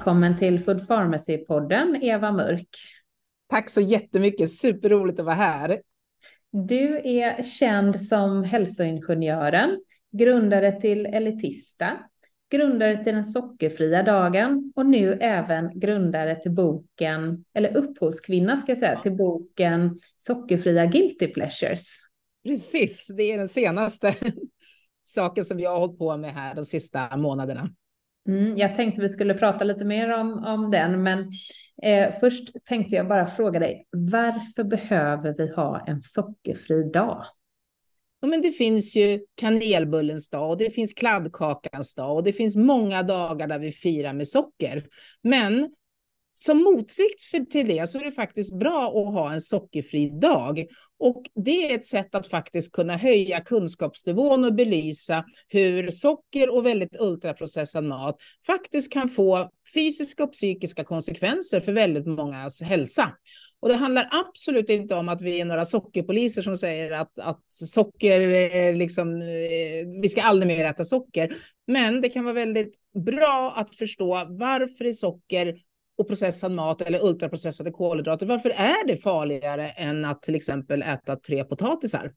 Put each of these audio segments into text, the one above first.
Välkommen till Food Pharmacy-podden, Eva Mörk. Tack så jättemycket, superroligt att vara här. Du är känd som hälsoingenjören, grundare till Elitista, grundare till den sockerfria dagen och nu även grundare till boken, eller upphovskvinna ska jag säga, till boken Sockerfria Guilty Pleasures. Precis, det är den senaste saken som jag har hållit på med här de sista månaderna. Mm, jag tänkte vi skulle prata lite mer om, om den, men eh, först tänkte jag bara fråga dig, varför behöver vi ha en sockerfri dag? Ja, men det finns ju kanelbullens dag och det finns kladdkakans dag och det finns många dagar där vi firar med socker. Men som motvikt för, till det så är det faktiskt bra att ha en sockerfri dag. Och det är ett sätt att faktiskt kunna höja kunskapsnivån och belysa hur socker och väldigt ultraprocessad mat faktiskt kan få fysiska och psykiska konsekvenser för väldigt mångas hälsa. Och det handlar absolut inte om att vi är några sockerpoliser som säger att, att socker, liksom, eh, vi ska aldrig mer äta socker. Men det kan vara väldigt bra att förstå varför är socker och processad mat eller ultraprocessade kolhydrater, varför är det farligare än att till exempel äta tre potatisar?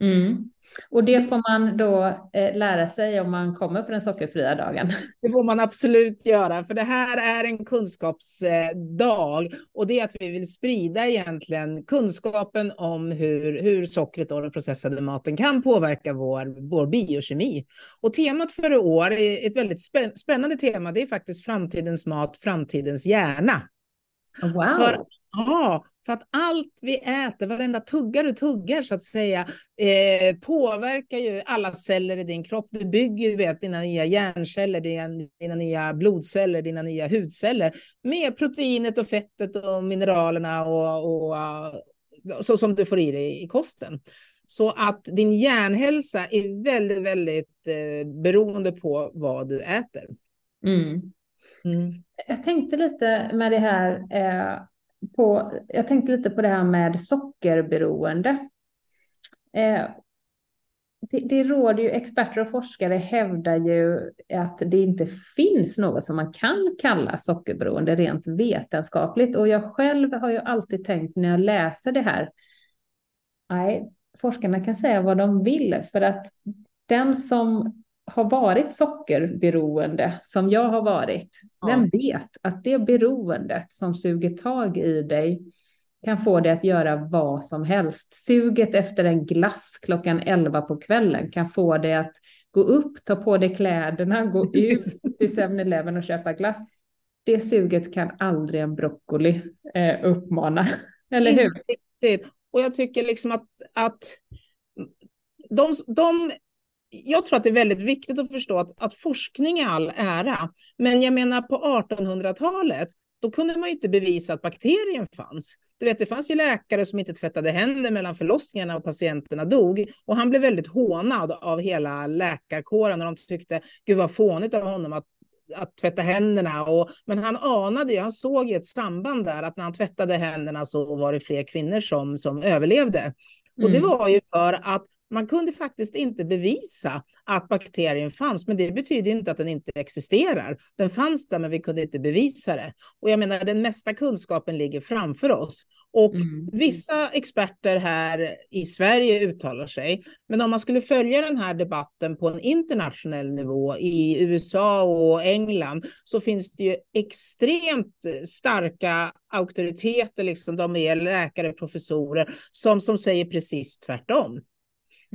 Mm. Och det får man då eh, lära sig om man kommer på den sockerfria dagen. Det får man absolut göra, för det här är en kunskapsdag och det är att vi vill sprida egentligen kunskapen om hur, hur sockret och den processade maten kan påverka vår, vår biokemi. Och temat för i år är ett väldigt spännande tema. Det är faktiskt framtidens mat, framtidens hjärna. Wow. För, ja, för att allt vi äter, varenda tugga du tuggar så att säga, eh, påverkar ju alla celler i din kropp. Det bygger ju vet, dina nya hjärnceller, dina, dina nya blodceller, dina nya hudceller med proteinet och fettet och mineralerna och, och uh, så som du får i dig i kosten. Så att din hjärnhälsa är väldigt, väldigt eh, beroende på vad du äter. Mm. Mm. Jag tänkte lite med det här eh, på, jag tänkte lite på det här med sockerberoende. Eh, det, det råder ju, experter och forskare hävdar ju att det inte finns något som man kan kalla sockerberoende rent vetenskapligt. Och jag själv har ju alltid tänkt när jag läser det här, nej, forskarna kan säga vad de vill för att den som har varit sockerberoende som jag har varit, ja. den vet att det beroendet som suger tag i dig kan få dig att göra vad som helst. Suget efter en glass klockan 11 på kvällen kan få dig att gå upp, ta på dig kläderna, gå ut till 7-Eleven och köpa glass. Det suget kan aldrig en broccoli eh, uppmana, eller hur? Riktigt. Och jag tycker liksom att, att de, de jag tror att det är väldigt viktigt att förstå att, att forskning är all ära. Men jag menar på 1800-talet, då kunde man ju inte bevisa att bakterien fanns. Du vet, det fanns ju läkare som inte tvättade händer mellan förlossningarna och patienterna dog. Och han blev väldigt hånad av hela läkarkåren och de tyckte, gud vad fånigt av honom att att tvätta händerna. Och, men han anade ju, han såg ju ett samband där, att när han tvättade händerna så var det fler kvinnor som, som överlevde. Mm. Och det mm. var ju för att man kunde faktiskt inte bevisa att bakterien fanns, men det betyder inte att den inte existerar. Den fanns där, men vi kunde inte bevisa det. Och jag menar, den mesta kunskapen ligger framför oss. Och mm. vissa experter här i Sverige uttalar sig, men om man skulle följa den här debatten på en internationell nivå i USA och England så finns det ju extremt starka auktoriteter, liksom de är läkare, professorer, som, som säger precis tvärtom.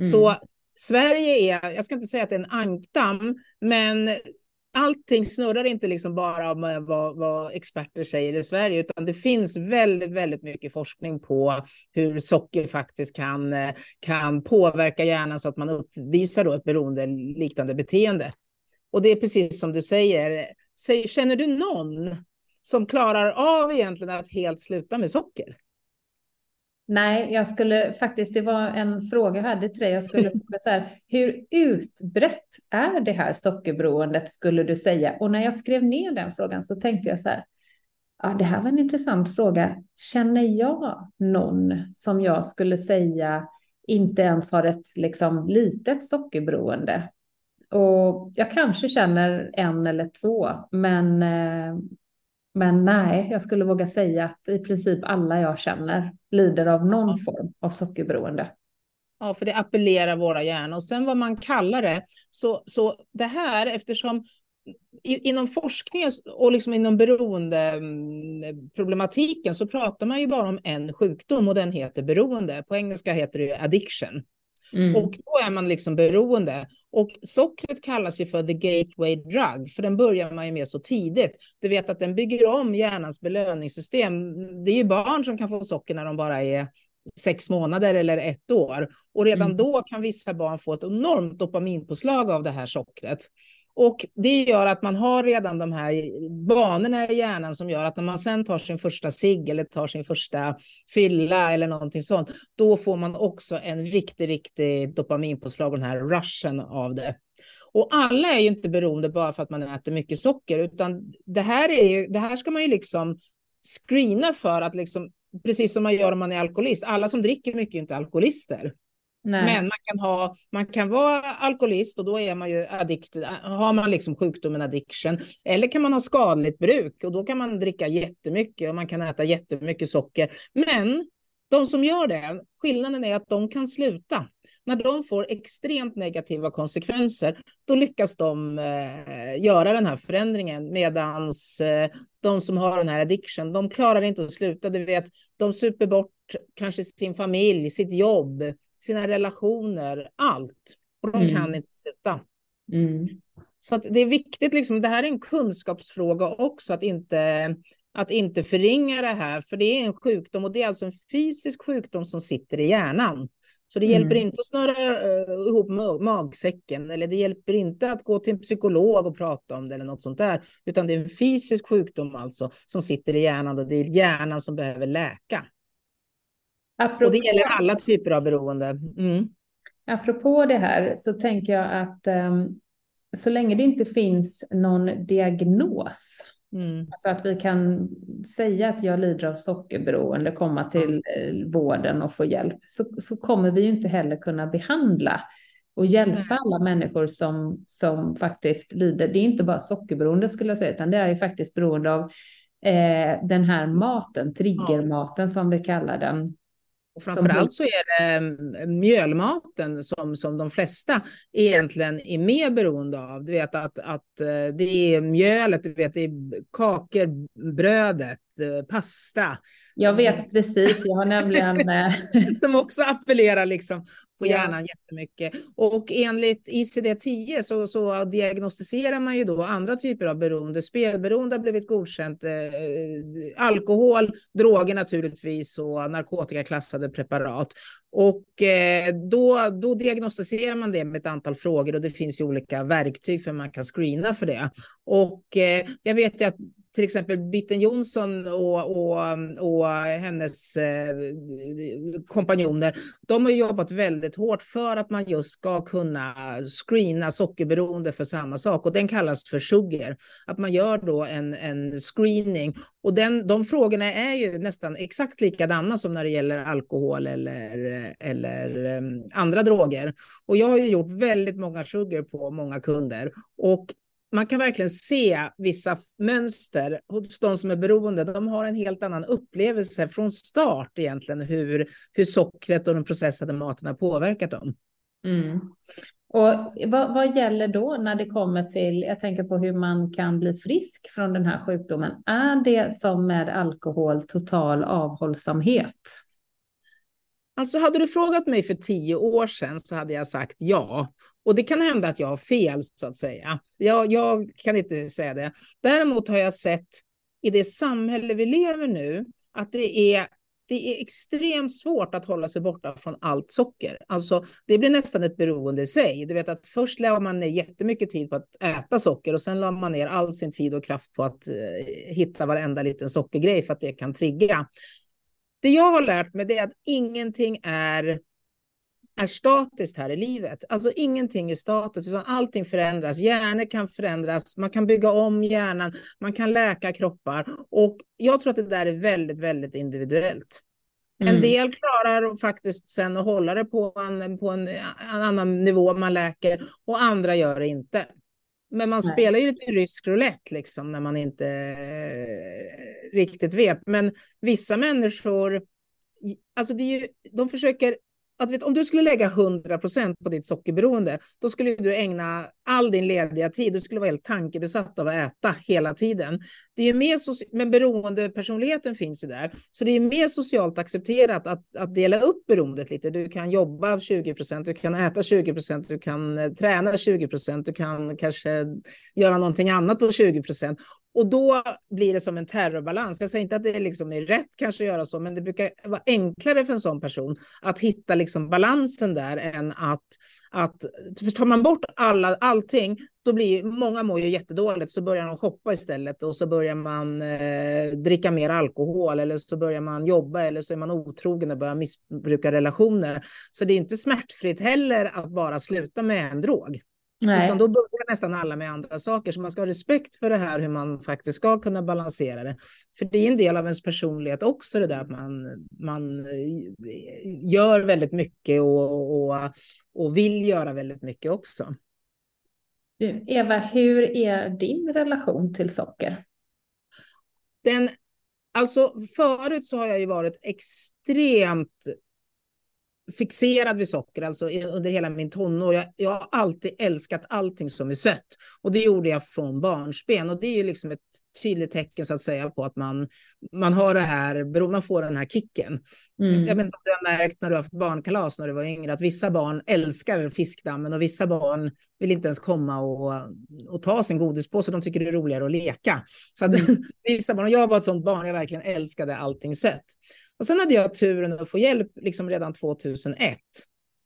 Så mm. Sverige är, jag ska inte säga att det är en ankdamm, men allting snurrar inte liksom bara om eh, vad, vad, experter säger i Sverige, utan det finns väldigt, väldigt mycket forskning på hur socker faktiskt kan, eh, kan påverka hjärnan så att man uppvisar då ett beroendeliknande beteende. Och det är precis som du säger, känner du någon som klarar av egentligen att helt sluta med socker? Nej, jag skulle faktiskt, det var en fråga jag hade till dig. Jag skulle fråga så här, hur utbrett är det här sockerberoendet skulle du säga? Och när jag skrev ner den frågan så tänkte jag så här, ja, det här var en intressant fråga. Känner jag någon som jag skulle säga inte ens har ett liksom litet sockerberoende? Och jag kanske känner en eller två, men eh, men nej, jag skulle våga säga att i princip alla jag känner lider av någon form av sockerberoende. Ja, för det appellerar våra hjärnor. Och sen vad man kallar det, så, så det här eftersom inom forskningen och liksom inom beroendeproblematiken så pratar man ju bara om en sjukdom och den heter beroende. På engelska heter det addiction. Mm. Och då är man liksom beroende. Och sockret kallas ju för the gateway drug, för den börjar man ju med så tidigt. Du vet att den bygger om hjärnans belöningssystem. Det är ju barn som kan få socker när de bara är sex månader eller ett år. Och redan mm. då kan vissa barn få ett enormt dopaminpåslag av det här sockret. Och det gör att man har redan de här banorna i hjärnan som gör att när man sen tar sin första cigg eller tar sin första fylla eller någonting sånt, då får man också en riktig, riktig dopaminpåslag och den här rushen av det. Och alla är ju inte beroende bara för att man äter mycket socker, utan det här, är ju, det här ska man ju liksom screena för att liksom, precis som man gör om man är alkoholist. Alla som dricker mycket är inte alkoholister. Nej. Men man kan, ha, man kan vara alkoholist och då är man ju addikt, har man liksom sjukdomen addiction. Eller kan man ha skadligt bruk och då kan man dricka jättemycket och man kan äta jättemycket socker. Men de som gör det, skillnaden är att de kan sluta. När de får extremt negativa konsekvenser, då lyckas de eh, göra den här förändringen. Medan eh, de som har den här addiction, de klarar inte att sluta. Du vet, de super bort kanske sin familj, sitt jobb, sina relationer, allt. Och de mm. kan inte sluta. Mm. Så att det är viktigt, liksom, det här är en kunskapsfråga också, att inte, att inte förringa det här, för det är en sjukdom och det är alltså en fysisk sjukdom som sitter i hjärnan. Så det mm. hjälper inte att snöra uh, ihop magsäcken eller det hjälper inte att gå till en psykolog och prata om det eller något sånt där, utan det är en fysisk sjukdom alltså som sitter i hjärnan och det är hjärnan som behöver läka. Apropå, och det gäller alla typer av beroende. Mm. Apropå det här så tänker jag att um, så länge det inte finns någon diagnos, mm. alltså att vi kan säga att jag lider av sockerberoende, komma till eh, vården och få hjälp, så, så kommer vi ju inte heller kunna behandla och hjälpa alla människor som, som faktiskt lider. Det är inte bara sockerberoende skulle jag säga, utan det är ju faktiskt beroende av eh, den här maten, triggermaten som vi kallar den. Och framförallt så är det mm, mjölmaten som, som de flesta egentligen är mer beroende av. Du vet att, att eh, det är mjölet, du vet det är kakor, brödet, pasta. Jag vet precis, jag har nämligen... Eh, som också appellerar liksom på hjärnan ja. jättemycket. Och enligt ICD-10 så, så diagnostiserar man ju då andra typer av beroende. Spelberoende har blivit godkänt, eh, alkohol, droger naturligtvis och narkotikaklassade preparat. Och eh, då, då diagnostiserar man det med ett antal frågor och det finns ju olika verktyg för man kan screena för det. Och eh, jag vet ju att till exempel Bitten Jonsson och, och, och hennes eh, kompanjoner, de har jobbat väldigt hårt för att man just ska kunna screena sockerberoende för samma sak och den kallas för sugar. Att man gör då en, en screening och den, de frågorna är ju nästan exakt likadana som när det gäller alkohol eller, eller eh, andra droger. Och jag har ju gjort väldigt många sugar på många kunder och man kan verkligen se vissa mönster hos de som är beroende. De har en helt annan upplevelse från start egentligen hur, hur sockret och den processade maten har påverkat dem. Mm. Och vad, vad, gäller då när det kommer till, jag tänker på hur man kan bli frisk från den här sjukdomen. Är det som med alkohol total avhållsamhet? Alltså hade du frågat mig för tio år sedan så hade jag sagt ja. Och det kan hända att jag har fel så att säga. Jag, jag kan inte säga det. Däremot har jag sett i det samhälle vi lever nu att det är det är extremt svårt att hålla sig borta från allt socker. Alltså, det blir nästan ett beroende i sig. Du vet att först lade man ner jättemycket tid på att äta socker och sen la man ner all sin tid och kraft på att eh, hitta varenda liten sockergrej för att det kan trigga. Det jag har lärt mig är att ingenting är är statiskt här i livet. Alltså ingenting är statiskt, utan allting förändras. Hjärnor kan förändras, man kan bygga om hjärnan, man kan läka kroppar. Och jag tror att det där är väldigt, väldigt individuellt. Mm. En del klarar faktiskt sen att hålla det på en, på en, en annan nivå man läker och andra gör det inte. Men man Nej. spelar ju lite rysk roulette liksom när man inte eh, riktigt vet. Men vissa människor, alltså det är ju, de försöker att vet, om du skulle lägga 100 procent på ditt sockerberoende, då skulle du ägna all din lediga tid, du skulle vara helt tankebesatt av att äta hela tiden. Det är mer men beroendepersonligheten finns ju där, så det är mer socialt accepterat att, att dela upp beroendet lite. Du kan jobba 20 procent, du kan äta 20 procent, du kan eh, träna 20 procent, du kan kanske göra någonting annat på 20 procent. Och då blir det som en terrorbalans. Jag säger inte att det liksom är rätt kanske att göra så, men det brukar vara enklare för en sån person att hitta liksom balansen där än att, att för tar man bort alla, allting, då blir många mår ju jättedåligt, så börjar de shoppa istället och så börjar man eh, dricka mer alkohol eller så börjar man jobba eller så är man otrogen och börjar missbruka relationer. Så det är inte smärtfritt heller att bara sluta med en drog. Nej. Utan då börjar nästan alla med andra saker. Så man ska ha respekt för det här, hur man faktiskt ska kunna balansera det. För det är en del av ens personlighet också, det där att man, man eh, gör väldigt mycket och, och, och vill göra väldigt mycket också. Eva, hur är din relation till socker? Den, alltså förut så har jag ju varit extremt fixerad vid socker, alltså under hela min tonår. Jag, jag har alltid älskat allting som är sött. Och det gjorde jag från barnsben. Och det är liksom ett tydligt tecken så att säga på att man, man har det här, man får den här kicken. Mm. Jag vet inte om du har märkt när du har haft barnkalas när du var yngre, att vissa barn älskar fiskdammen och vissa barn vill inte ens komma och, och ta sin godispåse, de tycker det är roligare att leka. Så att, mm. vissa barn, och jag var ett sånt barn, jag verkligen älskade allting sött. Och sen hade jag turen att få hjälp liksom redan 2001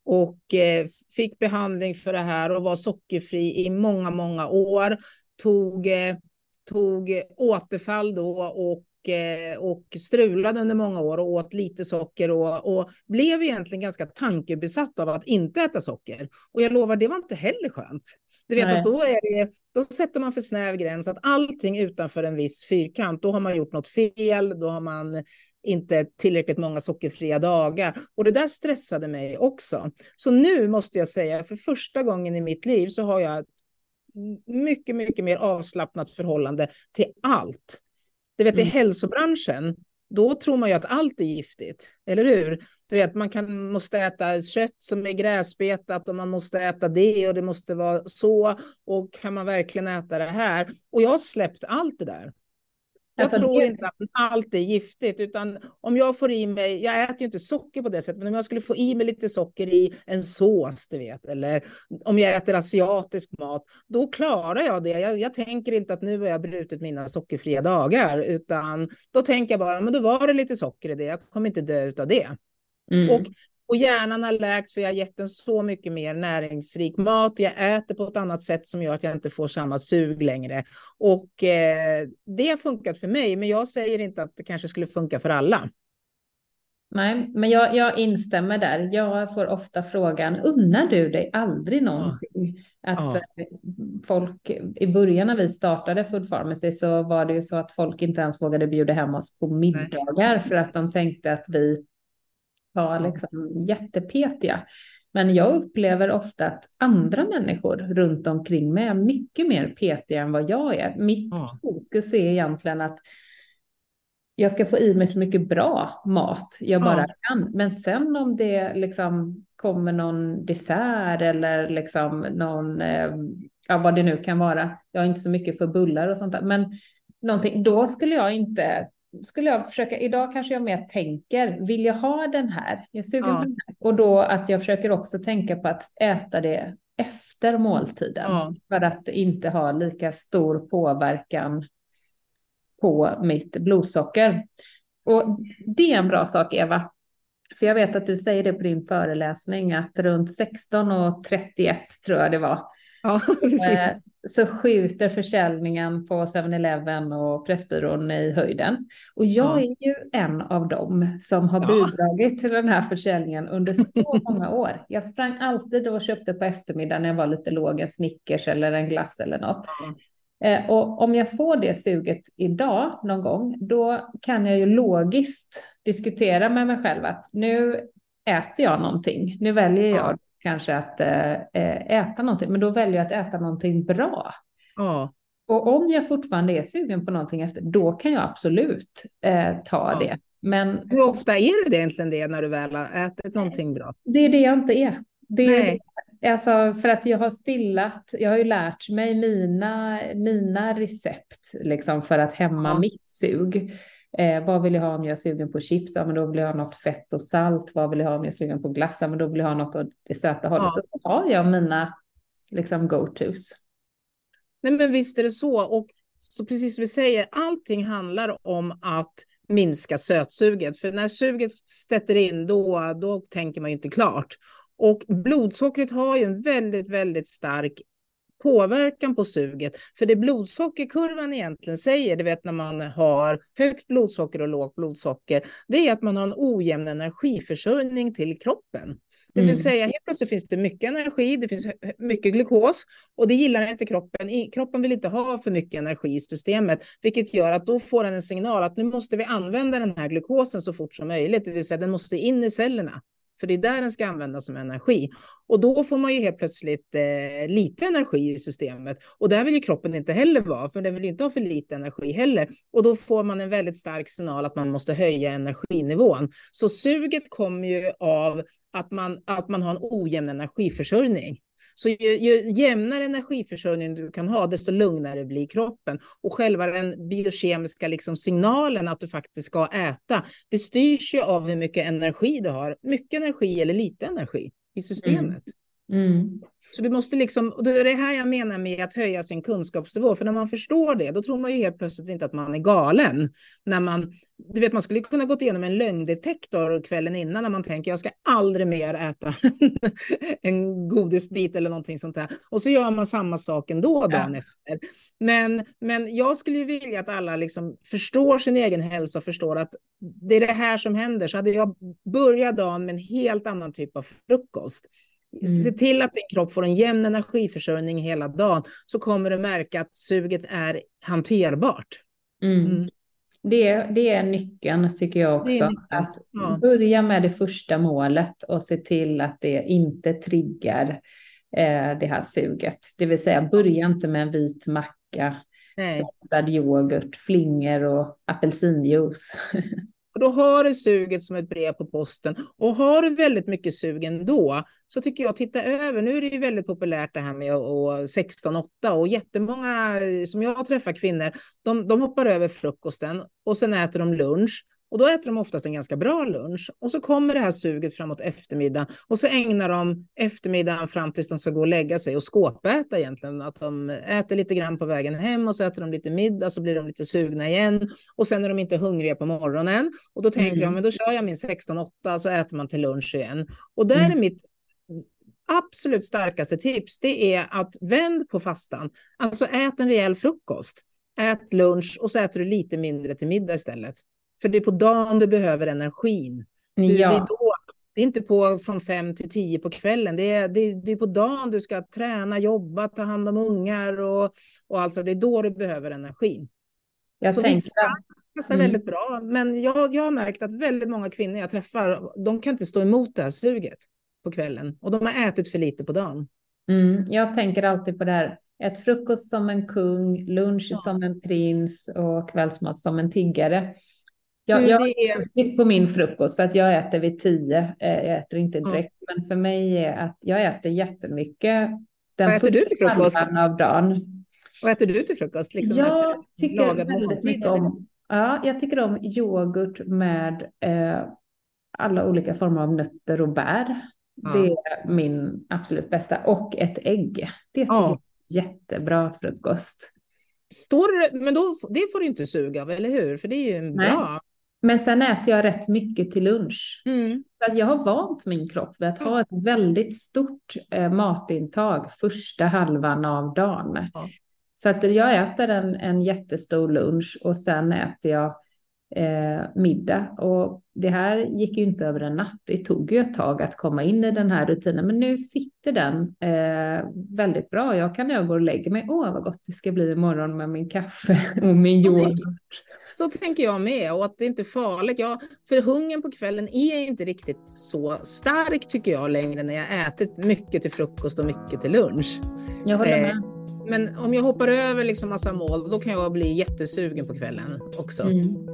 och eh, fick behandling för det här och var sockerfri i många, många år. Tog, eh, tog återfall då och, eh, och strulade under många år och åt lite socker och, och blev egentligen ganska tankebesatt av att inte äta socker. Och jag lovar, det var inte heller skönt. Du vet Nej. att då, är det, då sätter man för snäv gräns att allting utanför en viss fyrkant, då har man gjort något fel, då har man inte tillräckligt många sockerfria dagar. Och det där stressade mig också. Så nu måste jag säga, för första gången i mitt liv så har jag mycket, mycket mer avslappnat förhållande till allt. Du vet, mm. i hälsobranschen, då tror man ju att allt är giftigt, eller hur? Du vet, man kan, måste äta kött som är gräsbetat och man måste äta det och det måste vara så. Och kan man verkligen äta det här? Och jag har släppt allt det där. Jag alltså, tror det... inte att allt är giftigt, utan om jag får i mig, jag äter ju inte socker på det sättet, men om jag skulle få i mig lite socker i en sås, du vet, eller om jag äter asiatisk mat, då klarar jag det. Jag, jag tänker inte att nu har jag brutit mina sockerfria dagar, utan då tänker jag bara, men då var det lite socker i det, jag kommer inte dö av det. Mm. Och och hjärnan har läkt för jag har gett den så mycket mer näringsrik mat. Jag äter på ett annat sätt som gör att jag inte får samma sug längre. Och eh, det har funkat för mig, men jag säger inte att det kanske skulle funka för alla. Nej, men jag, jag instämmer där. Jag får ofta frågan, unnar du dig aldrig någonting? Ja. Att ja. Eh, folk, i början när vi startade Food Pharmacy så var det ju så att folk inte ens vågade bjuda hem oss på middagar Nej. för att de tänkte att vi var liksom jättepetiga. Men jag upplever ofta att andra människor runt omkring mig är mycket mer petiga än vad jag är. Mitt ja. fokus är egentligen att jag ska få i mig så mycket bra mat jag bara ja. kan. Men sen om det liksom kommer någon dessert eller liksom någon, eh, ja vad det nu kan vara. Jag är inte så mycket för bullar och sånt där. Men någonting, då skulle jag inte skulle jag försöka, idag kanske jag mer tänker, vill jag ha den här? Jag suger ja. på den här. Och då att jag försöker också tänka på att äta det efter måltiden. Ja. För att inte ha lika stor påverkan på mitt blodsocker. Och det är en bra sak, Eva. För jag vet att du säger det på din föreläsning att runt 16 och 31 tror jag det var. Ja, precis. Eh, så skjuter försäljningen på 7-Eleven och Pressbyrån i höjden. Och jag ja. är ju en av dem som har bidragit till den här försäljningen under så många år. Jag sprang alltid och köpte på eftermiddagen när jag var lite låg, en Snickers eller en glass eller något. Eh, och om jag får det suget idag någon gång, då kan jag ju logiskt diskutera med mig själv att nu äter jag någonting. Nu väljer jag ja. Kanske att äh, äta någonting, men då väljer jag att äta någonting bra. Ja. Och om jag fortfarande är sugen på någonting efter, då kan jag absolut äh, ta ja. det. Men, Hur ofta är det egentligen det när du väl har ätit någonting bra? Det är det jag inte är. Det är Alltså för att jag har stillat, jag har ju lärt mig mina, mina recept liksom för att hämma ja. mitt sug. Eh, vad vill jag ha om jag är sugen på chips? Ja, men då vill jag ha något fett och salt. Vad vill jag ha om jag är sugen på glass? Ja, men då vill jag ha något åt det söta hållet. Ja. Då har jag mina liksom go-tos. Nej, men visst är det så. Och så precis som vi säger, allting handlar om att minska sötsuget. För när suget sätter in, då, då tänker man ju inte klart. Och blodsockret har ju en väldigt, väldigt stark påverkan på suget. För det blodsockerkurvan egentligen säger, det vet när man har högt blodsocker och lågt blodsocker, det är att man har en ojämn energiförsörjning till kroppen. Det vill mm. säga, helt plötsligt finns det mycket energi, det finns mycket glukos och det gillar inte kroppen. Kroppen vill inte ha för mycket energi i systemet, vilket gör att då får den en signal att nu måste vi använda den här glukosen så fort som möjligt, det vill säga den måste in i cellerna. För det är där den ska användas som energi. Och då får man ju helt plötsligt eh, lite energi i systemet. Och där vill ju kroppen inte heller vara, för den vill inte ha för lite energi heller. Och då får man en väldigt stark signal att man måste höja energinivån. Så suget kommer ju av att man, att man har en ojämn energiförsörjning. Så ju, ju jämnare energiförsörjning du kan ha, desto lugnare blir kroppen. Och själva den biokemiska liksom signalen att du faktiskt ska äta, det styrs ju av hur mycket energi du har. Mycket energi eller lite energi i systemet. Mm. Mm. Så du måste liksom, och det är det här jag menar med att höja sin kunskapsnivå, för när man förstår det, då tror man ju helt plötsligt inte att man är galen. När man, du vet, man skulle kunna gått igenom en lögndetektor kvällen innan när man tänker jag ska aldrig mer äta en godisbit eller någonting sånt där. Och så gör man samma sak ändå dagen ja. efter. Men, men jag skulle ju vilja att alla liksom förstår sin egen hälsa och förstår att det är det här som händer. Så hade jag börjat dagen med en helt annan typ av frukost Mm. Se till att din kropp får en jämn energiförsörjning hela dagen så kommer du märka att suget är hanterbart. Mm. Mm. Det, det är nyckeln tycker jag också. Att ja. börja med det första målet och se till att det inte triggar eh, det här suget. Det vill säga börja inte med en vit macka, saltad yoghurt, flingor och apelsinjuice. För då har du suget som ett brev på posten. Och har du väldigt mycket sug ändå, så tycker jag titta över. Nu är det ju väldigt populärt det här med 16-8 och jättemånga eh, som jag träffar kvinnor, de, de hoppar över frukosten och sen äter de lunch. Och då äter de oftast en ganska bra lunch. Och så kommer det här suget framåt eftermiddag. Och så ägnar de eftermiddagen fram tills de ska gå och lägga sig och skåpäta egentligen. Att de äter lite grann på vägen hem och så äter de lite middag så blir de lite sugna igen. Och sen är de inte hungriga på morgonen. Och då tänker mm. de, men då kör jag min 16-8 så äter man till lunch igen. Och där mm. är mitt absolut starkaste tips, det är att vänd på fastan. Alltså ät en rejäl frukost. Ät lunch och så äter du lite mindre till middag istället. För det är på dagen du behöver energin. Du, ja. det, är då, det är inte på, från fem till tio på kvällen. Det är, det, det är på dagen du ska träna, jobba, ta hand om ungar och, och alltså det är då du behöver energin. Jag Så tänkte... vissa passar mm. väldigt bra, men jag, jag har märkt att väldigt många kvinnor jag träffar, de kan inte stå emot det här suget på kvällen och de har ätit för lite på dagen. Mm, jag tänker alltid på det här, ett frukost som en kung, lunch ja. som en prins och kvällsmat som en tiggare. Jag, jag har på min frukost så att jag äter vid tio. Eh, jag äter inte direkt, mm. men för mig är att jag äter jättemycket. Den Vad äter du till frukost? Av dagen. Vad äter du till frukost? Liksom jag tycker väldigt mycket om Ja, jag tycker om yoghurt med eh, alla olika former av nötter och bär. Ja. Det är min absolut bästa. Och ett ägg. Det tycker ja. jag är jättebra frukost. Står men då, det får du inte suga av, eller hur? För det är ju Nej. bra. Men sen äter jag rätt mycket till lunch. Mm. Så att jag har vant min kropp vid att ha ett väldigt stort eh, matintag första halvan av dagen. Ja. Så att jag äter en, en jättestor lunch och sen äter jag eh, middag. Och det här gick ju inte över en natt. Det tog ju ett tag att komma in i den här rutinen. Men nu sitter den eh, väldigt bra. Jag kan när jag går och lägger mig, åh vad gott det ska bli imorgon med min kaffe och min yoghurt. Så tänker jag med och att det inte är farligt. Jag, för hungern på kvällen är inte riktigt så stark tycker jag längre när jag ätit mycket till frukost och mycket till lunch. Jag håller med. Eh, men om jag hoppar över liksom massa mål, då kan jag bli jättesugen på kvällen också. Mm.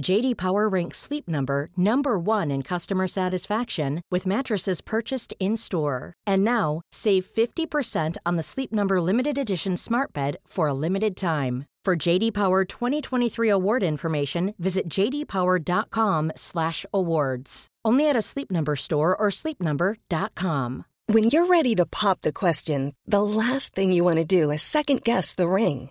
JD Power ranks Sleep Number number 1 in customer satisfaction with mattresses purchased in-store. And now, save 50% on the Sleep Number limited edition Smart Bed for a limited time. For JD Power 2023 award information, visit jdpower.com/awards. Only at a Sleep Number store or sleepnumber.com. When you're ready to pop the question, the last thing you want to do is second guess the ring.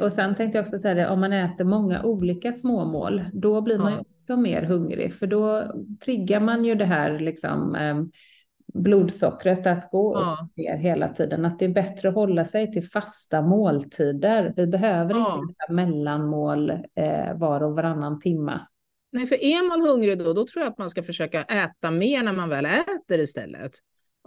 Och sen tänkte jag också säga det, om man äter många olika småmål, då blir man ju också mer hungrig, för då triggar man ju det här liksom eh, blodsockret att gå ja. upp ner hela tiden. Att det är bättre att hålla sig till fasta måltider. Vi behöver ja. inte mellanmål eh, var och varannan timma. Nej, för är man hungrig då, då tror jag att man ska försöka äta mer när man väl äter istället.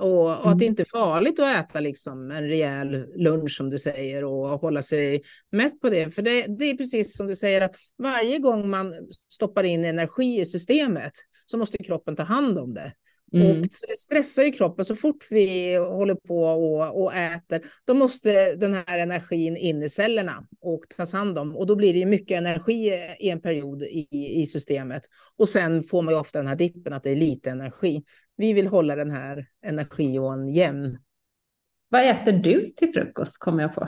Och, och, att det mm. inte är farligt att äta liksom en rejäl lunch som du säger och hålla sig mätt på det. För det, det, är precis som du säger att varje gång man stoppar in energi i systemet så måste kroppen ta hand om det. Mm. Och det stressar ju kroppen så fort vi håller på och, och äter. Då måste den här energin in i cellerna och tas hand om. Och då blir det mycket energi i en period i, i systemet. Och sen får man ju ofta den här dippen att det är lite energi. Vi vill hålla den här energiån jämn. Vad äter du till frukost kommer jag på.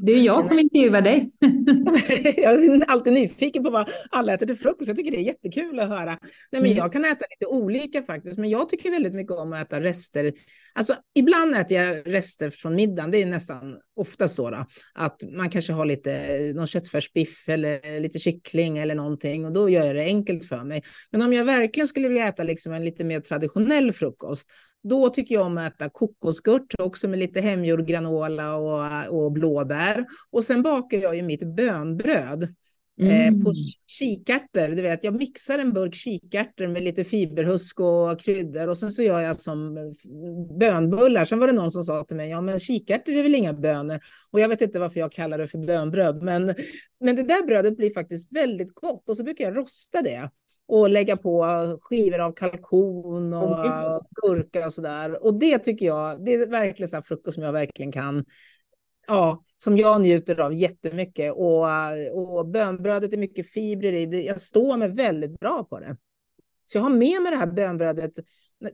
Det är jag som intervjuar dig. jag är alltid nyfiken på vad alla äter till frukost. Jag tycker det är jättekul att höra. Nej, men mm. Jag kan äta lite olika faktiskt, men jag tycker väldigt mycket om att äta rester. Alltså, ibland äter jag rester från middagen. Det är nästan ofta så då, att man kanske har lite någon köttfärsbiff eller lite kyckling eller någonting och då gör jag det enkelt för mig. Men om jag verkligen skulle vilja äta liksom en lite mer traditionell frukost, då tycker jag om att äta kokosgurt också med lite hemgjord granola och, och blåbär. Och sen bakar jag ju mitt bönbröd. Mm. Eh, på kikärtor, du vet, jag mixar en burk kikärtor med lite fiberhusk och kryddor och sen så gör jag som bönbullar. Sen var det någon som sa till mig, ja men kikärtor är väl inga bönor. Och jag vet inte varför jag kallar det för bönbröd, men, men det där brödet blir faktiskt väldigt gott och så brukar jag rosta det och lägga på skivor av kalkon och oh, gurka och sådär. Och det tycker jag, det är verkligen så frukost som jag verkligen kan, ja, som jag njuter av jättemycket. Och, och bönbrödet är mycket fibrer i, jag står mig väldigt bra på det. Så jag har med mig det här bönbrödet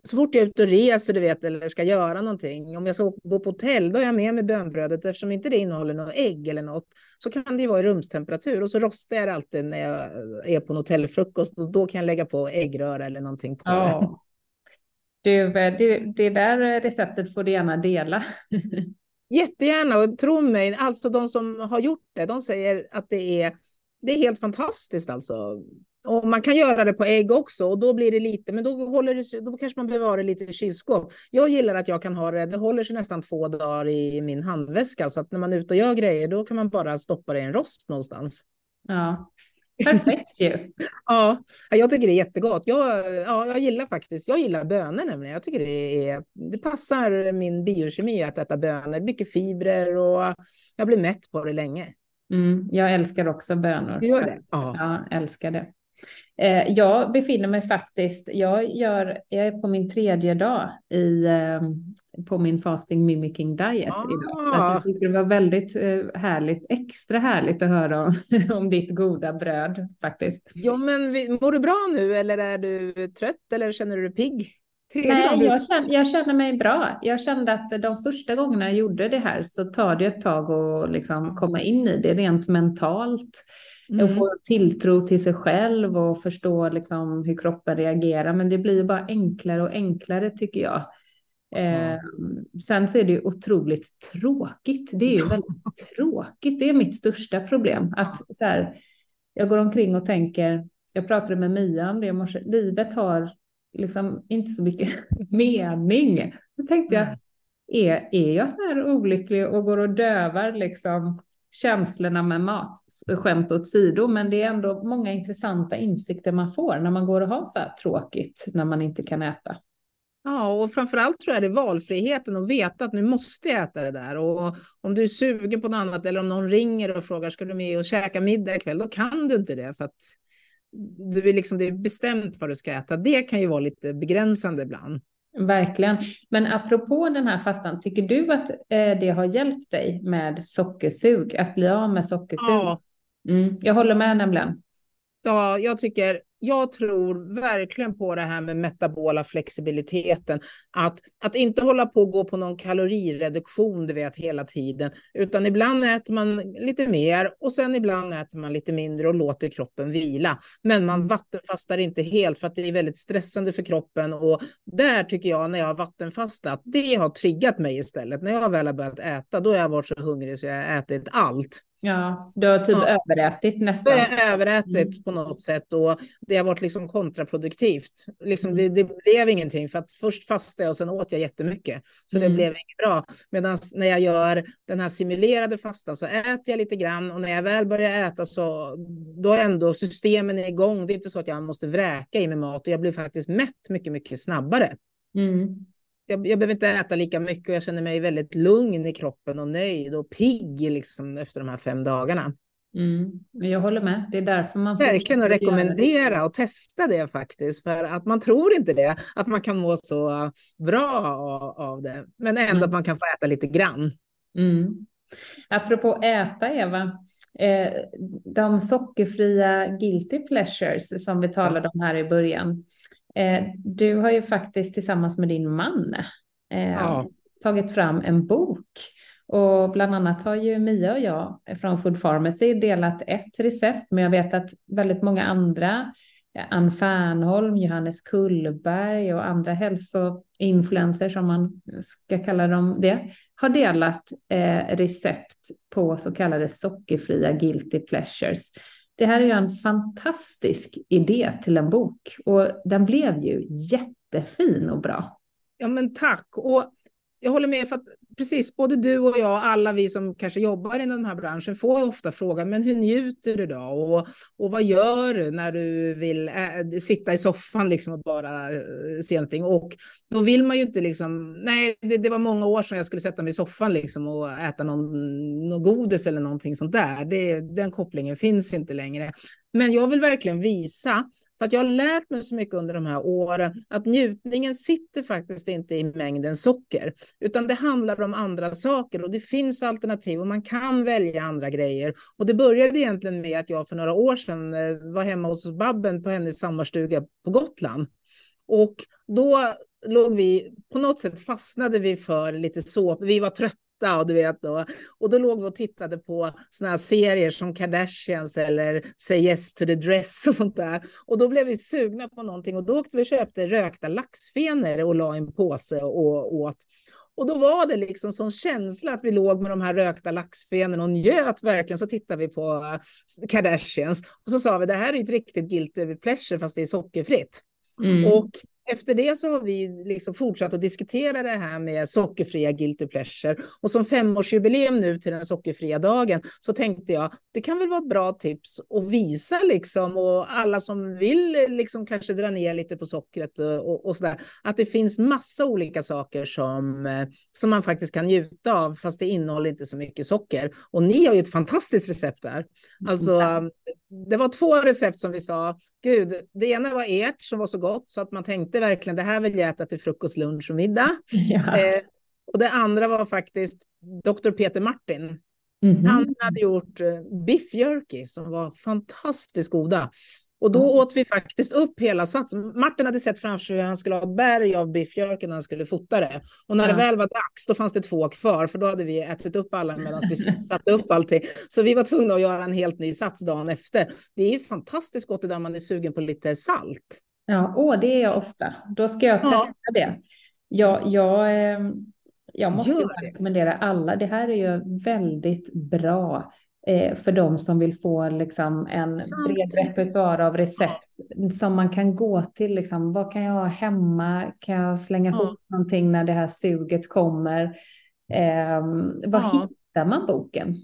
så fort jag är ute och reser du vet, eller ska göra någonting. Om jag ska bo på hotell, då har jag med mig bönbrödet. Eftersom inte det innehåller något ägg eller något, så kan det ju vara i rumstemperatur. Och så rostar jag det alltid när jag är på en hotellfrukost. Och då kan jag lägga på äggröra eller någonting på ja. Du, det, det där receptet får du gärna dela. Jättegärna, och tro mig, alltså de som har gjort det, de säger att det är, det är helt fantastiskt alltså. Och man kan göra det på ägg också och då blir det lite, men då, håller det, då kanske man bevarar lite i kylskåp. Jag gillar att jag kan ha det, det håller sig nästan två dagar i min handväska så att när man är ute och gör grejer då kan man bara stoppa det i en rost någonstans. Ja, perfekt ju. ja, jag tycker det är jättegott. Jag, ja, jag gillar faktiskt, jag gillar bönor nämligen. Jag tycker det, är, det passar min biokemi att äta bönor, mycket fibrer och jag blir mätt på det länge. Mm, jag älskar också bönor. Du gör det? Ja. ja, älskar det. Eh, jag befinner mig faktiskt, jag, gör, jag är på min tredje dag i, eh, på min fasting mimicking diet ah. idag. Så jag tycker det var väldigt eh, härligt, extra härligt att höra om, om ditt goda bröd faktiskt. Ja, men mår du bra nu eller är du trött eller känner du dig pigg? Nej, jag känner, jag känner mig bra. Jag kände att de första gångerna jag gjorde det här så tar det ett tag att liksom komma in i det rent mentalt. Mm. Och få tilltro till sig själv och förstå liksom hur kroppen reagerar. Men det blir bara enklare och enklare tycker jag. Eh, sen så är det ju otroligt tråkigt. Det är ju väldigt tråkigt. Det är mitt största problem. Att så här, jag går omkring och tänker, jag pratade med Mia om det i morse, livet har liksom inte så mycket mening. Då tänkte jag, är, är jag så här olycklig och går och dövar liksom känslorna med mat, skämt åt sido, men det är ändå många intressanta insikter man får när man går och har så här tråkigt när man inte kan äta. Ja, och framförallt tror jag det är valfriheten och veta att nu måste jag äta det där. Och om du är sugen på något annat eller om någon ringer och frågar ska du med och käka middag ikväll, då kan du inte det för att du är liksom, det är bestämt vad du ska äta. Det kan ju vara lite begränsande ibland. Verkligen. Men apropå den här fastan, tycker du att eh, det har hjälpt dig med sockersug, att bli av med sockersug? Ja. Mm, jag håller med nämligen. Ja, jag tycker jag tror verkligen på det här med metabola flexibiliteten. Att, att inte hålla på och gå på någon kalorireduktion, du vet, hela tiden. Utan ibland äter man lite mer och sen ibland äter man lite mindre och låter kroppen vila. Men man mm. vattenfastar inte helt för att det är väldigt stressande för kroppen. Och där tycker jag, när jag har vattenfastat, det har triggat mig istället. När jag väl har börjat äta, då har jag varit så hungrig så jag har ätit allt. Ja, du har typ ja. överätit nästan. Det är överätit mm. på något sätt och det har varit liksom kontraproduktivt. Liksom mm. det, det, blev ingenting för att först fastade jag och sen åt jag jättemycket. Så mm. det blev inget bra. Medan när jag gör den här simulerade fastan så äter jag lite grann och när jag väl börjar äta så då är ändå systemen igång. Det är inte så att jag måste vräka i mig mat och jag blir faktiskt mätt mycket, mycket snabbare. Mm jag, jag behöver inte äta lika mycket och jag känner mig väldigt lugn i kroppen och nöjd och pigg liksom efter de här fem dagarna. Mm, jag håller med. Det är därför man Verkligen att rekommendera och testa det faktiskt. För att man tror inte det, att man kan må så bra av det. Men ändå mm. att man kan få äta lite grann. Mm. Apropå äta, Eva. Eh, de sockerfria guilty pleasures som vi talade om här i början. Eh, du har ju faktiskt tillsammans med din man eh, ja. tagit fram en bok. Och bland annat har ju Mia och jag från Food Pharmacy delat ett recept, men jag vet att väldigt många andra, Ann Fernholm, Johannes Kullberg och andra hälsoinfluencers, som man ska kalla dem det, har delat eh, recept på så kallade sockerfria guilty pleasures. Det här är ju en fantastisk idé till en bok och den blev ju jättefin och bra. Ja men tack. Och jag håller med, för att precis både du och jag, alla vi som kanske jobbar inom den här branschen, får ofta frågan, men hur njuter du då? Och, och vad gör du när du vill äh, sitta i soffan liksom och bara äh, se någonting? Och då vill man ju inte liksom, nej, det, det, var många år sedan jag skulle sätta mig i soffan liksom och äta någon, någon godis eller någonting sånt där. Det, den kopplingen finns inte längre. Men jag vill verkligen visa, för att jag har lärt mig så mycket under de här åren, att njutningen sitter faktiskt inte i mängden socker, utan det handlar om andra saker och det finns alternativ och man kan välja andra grejer. Och det började egentligen med att jag för några år sedan eh, var hemma hos Babben på hennes sommarstuga på Gotland. Och då låg vi, på något sätt fastnade vi för lite så, vi var trötta och du vet då. Och då låg vi och tittade på såna här serier som Kardashians eller Say Yes to the Dress och sånt där. Och då blev vi sugna på någonting och då åkte vi och köpte rökta laxfenor och la i en påse och åt. Och då var det liksom sån känsla att vi låg med de här rökta laxfenorna och njöt verkligen. Så tittade vi på eh, Kardashians och så sa vi det här är ett riktigt guilty pleasure fast det är sockerfritt. Mm. Och efter det så har vi liksom fortsatt att diskutera det här med sockerfria guilty pleasure. Och som femårsjubileum nu till den sockerfria dagen så tänkte jag det kan väl vara ett bra tips att visa liksom och alla som vill liksom kanske dra ner lite på sockret och, och där. Att det finns massa olika saker som, eh, som man faktiskt kan njuta av fast det innehåller inte så mycket socker. Och ni har ju ett fantastiskt recept där. Alltså, mm. det var två recept som vi sa. Gud, det ena var ert som var så gott så att man tänkte tänkte verkligen det här vill jag äta till frukost, lunch och middag. Ja. Eh, och det andra var faktiskt Dr. Peter Martin. Mm -hmm. Han hade gjort eh, biff jerky som var fantastiskt goda. Och då åt vi faktiskt upp hela satsen. Martin hade sett framför sig hur han skulle ha berg av biffjörken när han skulle fota det. Och när ja. det väl var dags, då fanns det två kvar, för då hade vi ätit upp alla medan vi satte upp allting. Så vi var tvungna att göra en helt ny sats dagen efter. Det är fantastiskt gott det där man är sugen på lite salt. Ja, åh, det är jag ofta. Då ska jag testa ja. det. Jag, jag, ehm, jag måste rekommendera alla. Det här är ju väldigt bra eh, för de som vill få liksom, en bred repertoar av recept ja. som man kan gå till. Liksom, vad kan jag ha hemma? Kan jag slänga ja. ihop någonting när det här suget kommer? Eh, var hittar man boken?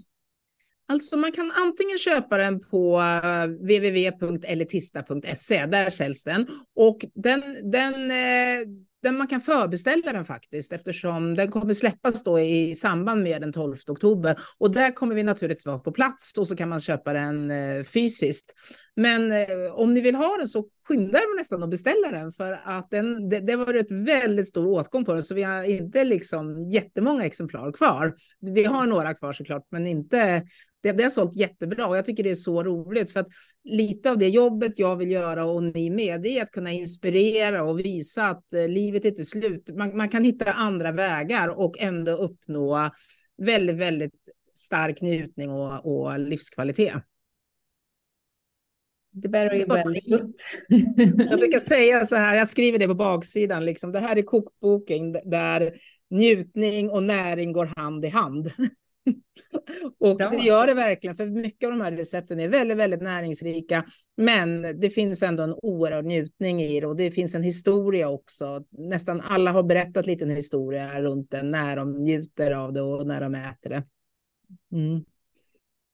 Alltså man kan antingen köpa den på eh, www.elitista.se, där säljs den. Och den, den, eh, den man kan förbeställa den faktiskt eftersom den kommer släppas då i samband med den 12 oktober. Och där kommer vi naturligtvis vara på plats och så kan man köpa den eh, fysiskt. Men om ni vill ha den så skyndar mig nästan att beställa den för att den, det, det var ett väldigt stor åtgång på den så vi har inte liksom jättemånga exemplar kvar. Vi har några kvar såklart men inte det, det har sålt jättebra och jag tycker det är så roligt för att lite av det jobbet jag vill göra och ni med det är att kunna inspirera och visa att eh, livet inte är slut. Man, man kan hitta andra vägar och ändå uppnå väldigt, väldigt stark njutning och, och livskvalitet. Det very well Jag brukar säga så här, jag skriver det på baksidan, liksom, det här är kokboken där njutning och näring går hand i hand. och Bra. det gör det verkligen, för mycket av de här recepten är väldigt, väldigt näringsrika. Men det finns ändå en oerhörd njutning i det och det finns en historia också. Nästan alla har berättat lite en historia runt det, när de njuter av det och när de äter det. Mm.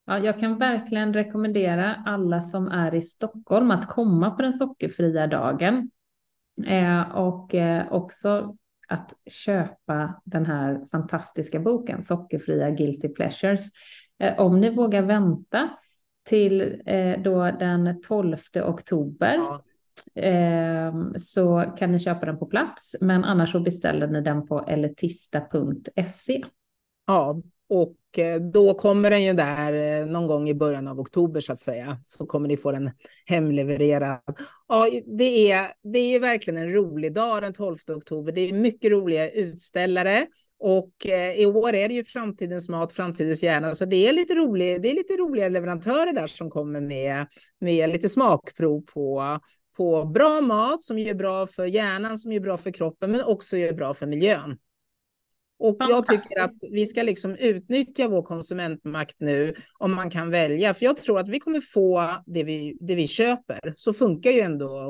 Ja, jag kan verkligen rekommendera alla som är i Stockholm att komma på den sockerfria dagen. Eh, och eh, också att köpa den här fantastiska boken, Sockerfria Guilty Pleasures. Eh, om ni vågar vänta till eh, då den 12 oktober ja. eh, så kan ni köpa den på plats, men annars så beställer ni den på elitista.se. Ja, och eh, då kommer den ju där eh, någon gång i början av oktober så att säga. Så kommer ni få den hemlevererad. Ja, det är, det är verkligen en rolig dag den 12 oktober. Det är mycket roliga utställare. Och eh, i år är det ju framtidens mat, framtidens hjärna, så det är lite, rolig, det är lite roliga leverantörer där som kommer med, med lite smakprov på, på bra mat som är bra för hjärnan, som är bra för kroppen, men också är bra för miljön. Och jag tycker att vi ska liksom utnyttja vår konsumentmakt nu om man kan välja. För jag tror att vi kommer få det vi, det vi köper. Så funkar ju ändå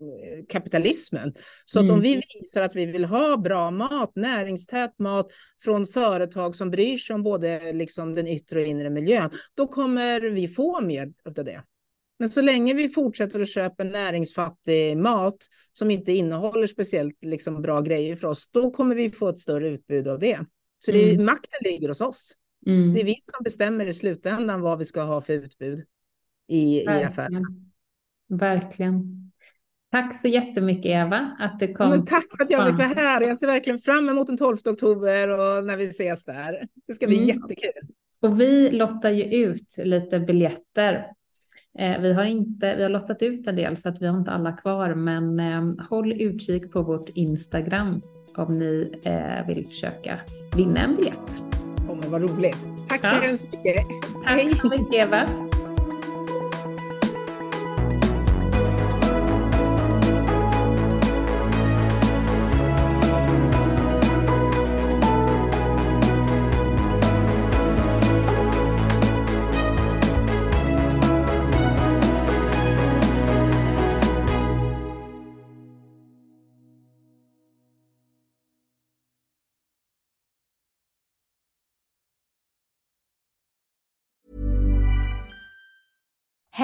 eh, kapitalismen. Så mm. att om mm. vi visar att vi vill ha bra mat, näringstät mat från företag som bryr sig om både liksom den yttre och inre miljön, då kommer vi få mer av det. Men så länge vi fortsätter att köpa näringsfattig mat som inte innehåller speciellt liksom, bra grejer för oss, då kommer vi få ett större utbud av det. Så det är, mm. makten ligger hos oss. Mm. Det är vi som bestämmer i slutändan vad vi ska ha för utbud. i, i affären. Verkligen. Tack så jättemycket Eva att du kom. Men tack för att jag fick vara här. Jag ser verkligen fram emot den 12 oktober och när vi ses där. Det ska bli mm. jättekul. Och vi lottar ju ut lite biljetter. Eh, vi har inte, vi har lottat ut en del så att vi har inte alla kvar, men eh, håll utkik på vårt Instagram om ni eh, vill försöka vinna en biljett. Oh, men vad roligt. Tack så ja. hemskt mycket. Tack så mycket Eva.